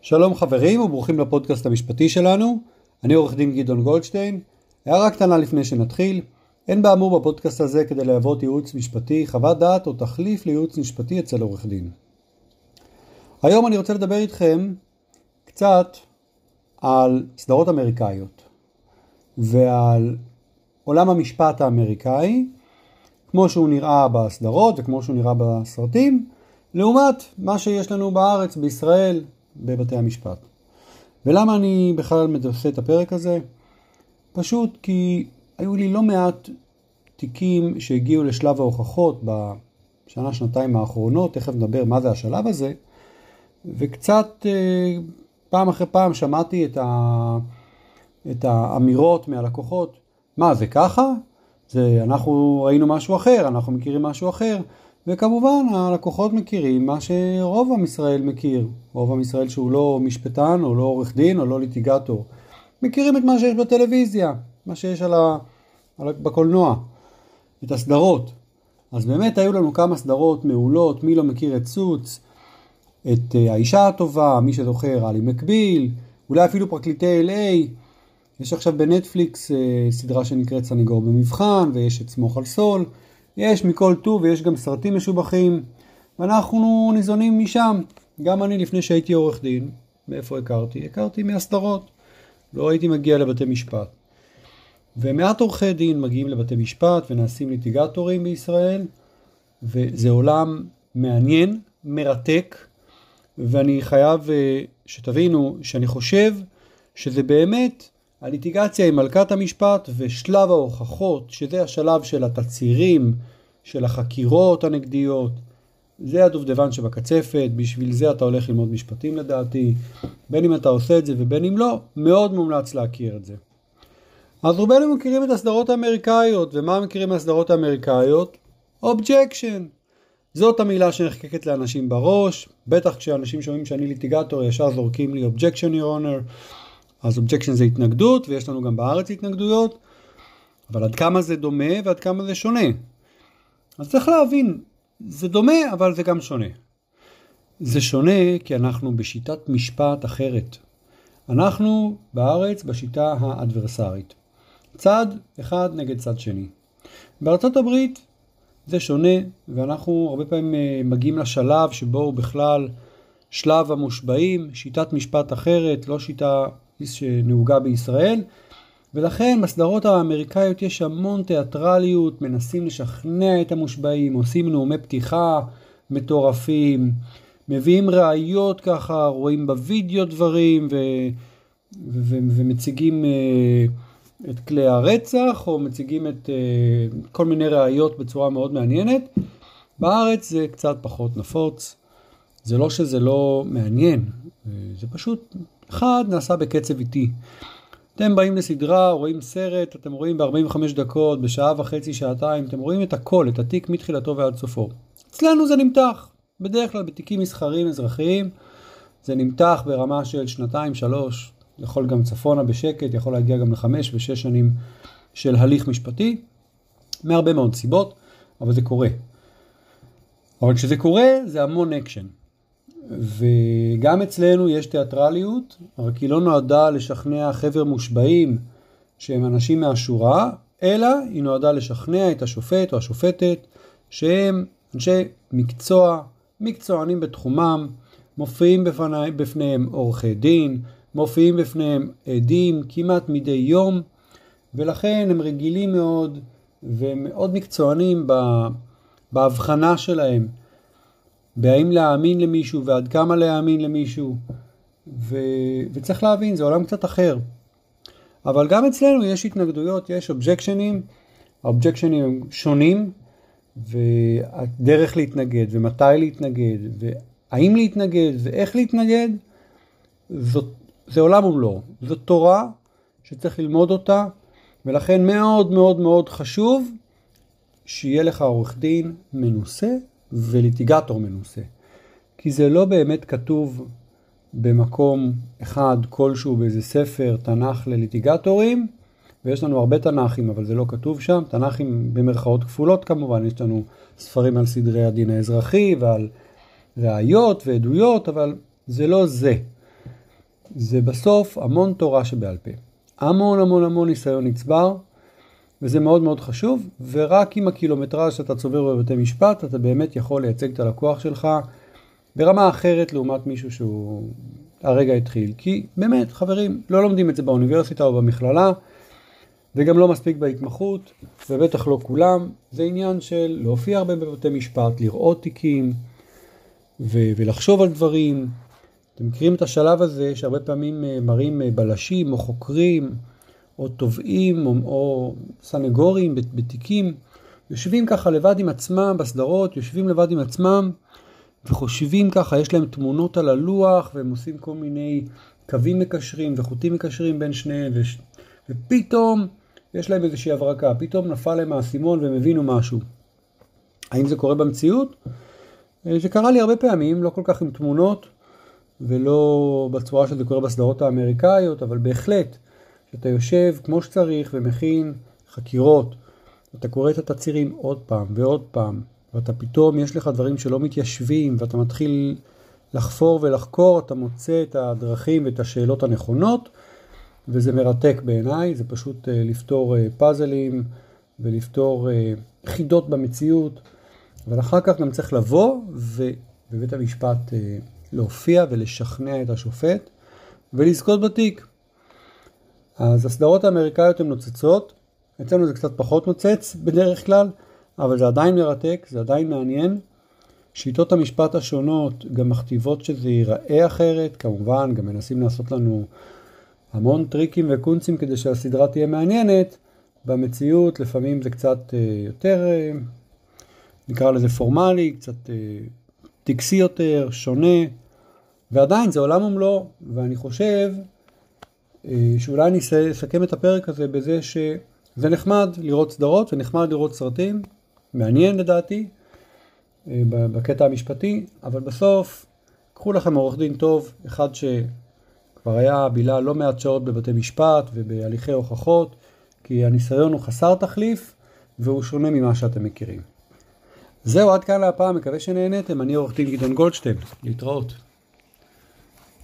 שלום חברים וברוכים לפודקאסט המשפטי שלנו, אני עורך דין גדעון גולדשטיין. הערה קטנה לפני שנתחיל, אין באמור בפודקאסט הזה כדי להוות ייעוץ משפטי, חוות דעת או תחליף לייעוץ משפטי אצל עורך דין. היום אני רוצה לדבר איתכם קצת על סדרות אמריקאיות ועל עולם המשפט האמריקאי, כמו שהוא נראה בסדרות וכמו שהוא נראה בסרטים, לעומת מה שיש לנו בארץ, בישראל, בבתי המשפט. ולמה אני בכלל עושה את הפרק הזה? פשוט כי היו לי לא מעט תיקים שהגיעו לשלב ההוכחות בשנה, שנתיים האחרונות, תכף נדבר מה זה השלב הזה, וקצת אה, פעם אחרי פעם שמעתי את, ה, את האמירות מהלקוחות, מה זה ככה? זה אנחנו ראינו משהו אחר, אנחנו מכירים משהו אחר, וכמובן הלקוחות מכירים מה שרוב עם ישראל מכיר, רוב עם ישראל שהוא לא משפטן או לא עורך דין או לא ליטיגטור, מכירים את מה שיש בטלוויזיה, מה שיש על ה... על... בקולנוע, את הסדרות. אז באמת היו לנו כמה סדרות מעולות, מי לא מכיר את סוץ, את אה, האישה הטובה, מי שזוכר, עלי מקביל, אולי אפילו פרקליטי LA, יש עכשיו בנטפליקס אה, סדרה שנקראת סניגור במבחן, ויש את סמוך על סול, יש מכל טוב ויש גם סרטים משובחים, ואנחנו ניזונים משם. גם אני לפני שהייתי עורך דין, מאיפה הכרתי? הכרתי מהסדרות. לא הייתי מגיע לבתי משפט. ומעט עורכי דין מגיעים לבתי משפט ונעשים ליטיגטורים בישראל, וזה עולם מעניין, מרתק, ואני חייב אה, שתבינו שאני חושב שזה באמת הליטיגציה היא מלכת המשפט ושלב ההוכחות, שזה השלב של התצהירים, של החקירות הנגדיות, זה הדובדבן שבקצפת, בשביל זה אתה הולך ללמוד משפטים לדעתי, בין אם אתה עושה את זה ובין אם לא, מאוד מומלץ להכיר את זה. אז רובנו מכירים את הסדרות האמריקאיות, ומה מכירים מהסדרות האמריקאיות? objection. זאת המילה שנחקקת לאנשים בראש, בטח כשאנשים שומעים שאני ליטיגטור ישר זורקים לי objection your honor. אז objection זה התנגדות, ויש לנו גם בארץ התנגדויות, אבל עד כמה זה דומה ועד כמה זה שונה. אז צריך להבין, זה דומה אבל זה גם שונה. זה שונה כי אנחנו בשיטת משפט אחרת. אנחנו בארץ בשיטה האדברסרית. צד אחד נגד צד שני. בארצות הברית זה שונה, ואנחנו הרבה פעמים אה, מגיעים לשלב שבו הוא בכלל שלב המושבעים, שיטת משפט אחרת, לא שיטה שנהוגה בישראל, ולכן בסדרות האמריקאיות יש המון תיאטרליות, מנסים לשכנע את המושבעים, עושים נאומי פתיחה מטורפים, מביאים ראיות ככה, רואים בווידאו דברים ו... ו... ו... ומציגים uh, את כלי הרצח, או מציגים את uh, כל מיני ראיות בצורה מאוד מעניינת. בארץ זה קצת פחות נפוץ. זה לא שזה לא מעניין, זה פשוט אחד נעשה בקצב איטי. אתם באים לסדרה, רואים סרט, אתם רואים ב-45 דקות, בשעה וחצי, שעתיים, אתם רואים את הכל, את התיק מתחילתו ועד סופו. אצלנו זה נמתח. בדרך כלל בתיקים מסחריים אזרחיים זה נמתח ברמה של שנתיים, שלוש, יכול גם צפונה בשקט, יכול להגיע גם לחמש ושש שנים של הליך משפטי, מהרבה מאוד סיבות, אבל זה קורה. אבל כשזה קורה זה המון אקשן. וגם אצלנו יש תיאטרליות, רק היא לא נועדה לשכנע חבר מושבעים שהם אנשים מהשורה, אלא היא נועדה לשכנע את השופט או השופטת שהם אנשי מקצוע, מקצוענים בתחומם, מופיעים בפני, בפניהם עורכי דין, מופיעים בפניהם עדים כמעט מדי יום, ולכן הם רגילים מאוד ומאוד מקצוענים בהבחנה שלהם בהאם להאמין למישהו ועד כמה להאמין למישהו. ו... וצריך להבין, זה עולם קצת אחר. אבל גם אצלנו יש התנגדויות, יש אובג'קשנים, האובג'קשנים הם שונים, והדרך להתנגד, ומתי להתנגד, והאם להתנגד, ואיך להתנגד, זאת, זה עולם ומלואו. זאת תורה שצריך ללמוד אותה, ולכן מאוד מאוד מאוד חשוב שיהיה לך עורך דין מנוסה וליטיגטור מנוסה. כי זה לא באמת כתוב במקום אחד כלשהו באיזה ספר תנ"ך לליטיגטורים, ויש לנו הרבה תנ"כים, אבל זה לא כתוב שם, תנ"כים במרכאות כפולות כמובן, יש לנו ספרים על סדרי הדין האזרחי ועל ראיות ועדויות, אבל זה לא זה. זה בסוף המון תורה שבעל פה. המון המון המון ניסיון נצבר, וזה מאוד מאוד חשוב, ורק עם הקילומטראז' שאתה צובר בבתי משפט, אתה באמת יכול לייצג את הלקוח שלך ברמה אחרת לעומת מישהו שהוא הרגע התחיל. כי באמת, חברים, לא לומדים את זה באוניברסיטה או במכללה, וגם לא מספיק בהתמחות, ובטח לא כולם. זה עניין של להופיע הרבה בבתי משפט, לראות תיקים, ו- ולחשוב על דברים. אתם מכירים את השלב הזה שהרבה פעמים אה, מראים אה, בלשים או חוקרים או תובעים או, או סנגורים בתיקים, יושבים ככה לבד עם עצמם בסדרות, יושבים לבד עם עצמם וחושבים ככה, יש להם תמונות על הלוח והם עושים כל מיני קווים מקשרים וחוטים מקשרים בין שניהם וש... ופתאום יש להם איזושהי הברקה, פתאום נפל להם האסימון והם הבינו משהו. האם זה קורה במציאות? אה, זה קרה לי הרבה פעמים, לא כל כך עם תמונות ולא בצורה שזה קורה בסדרות האמריקאיות, אבל בהחלט, כשאתה יושב כמו שצריך ומכין חקירות, אתה קורא את התצהירים עוד פעם ועוד פעם, ואתה פתאום, יש לך דברים שלא מתיישבים, ואתה מתחיל לחפור ולחקור, אתה מוצא את הדרכים ואת השאלות הנכונות, וזה מרתק בעיניי, זה פשוט אה, לפתור אה, פאזלים ולפתור אה, חידות במציאות, אבל אחר כך גם צריך לבוא ובבית המשפט להופיע ולשכנע את השופט ולזכות בתיק. אז הסדרות האמריקאיות הן נוצצות, אצלנו זה קצת פחות נוצץ בדרך כלל, אבל זה עדיין מרתק, זה עדיין מעניין. שיטות המשפט השונות גם מכתיבות שזה ייראה אחרת, כמובן גם מנסים לעשות לנו המון טריקים וקונצים כדי שהסדרה תהיה מעניינת. במציאות לפעמים זה קצת אה, יותר, אה, נקרא לזה פורמלי, קצת אה, טקסי יותר, שונה, ועדיין זה עולם ומלואו, ואני חושב שאולי אני אסכם את הפרק הזה בזה שזה נחמד לראות סדרות ונחמד לראות סרטים, מעניין לדעתי, בקטע המשפטי, אבל בסוף קחו לכם עורך דין טוב, אחד ש... כבר היה בילה לא מעט שעות בבתי משפט ובהליכי הוכחות, כי הניסיון הוא חסר תחליף והוא שונה ממה שאתם מכירים. זהו, עד כאן להפעם, מקווה שנהנתם, אני עורך דין גדעון גולדשטיין, להתראות.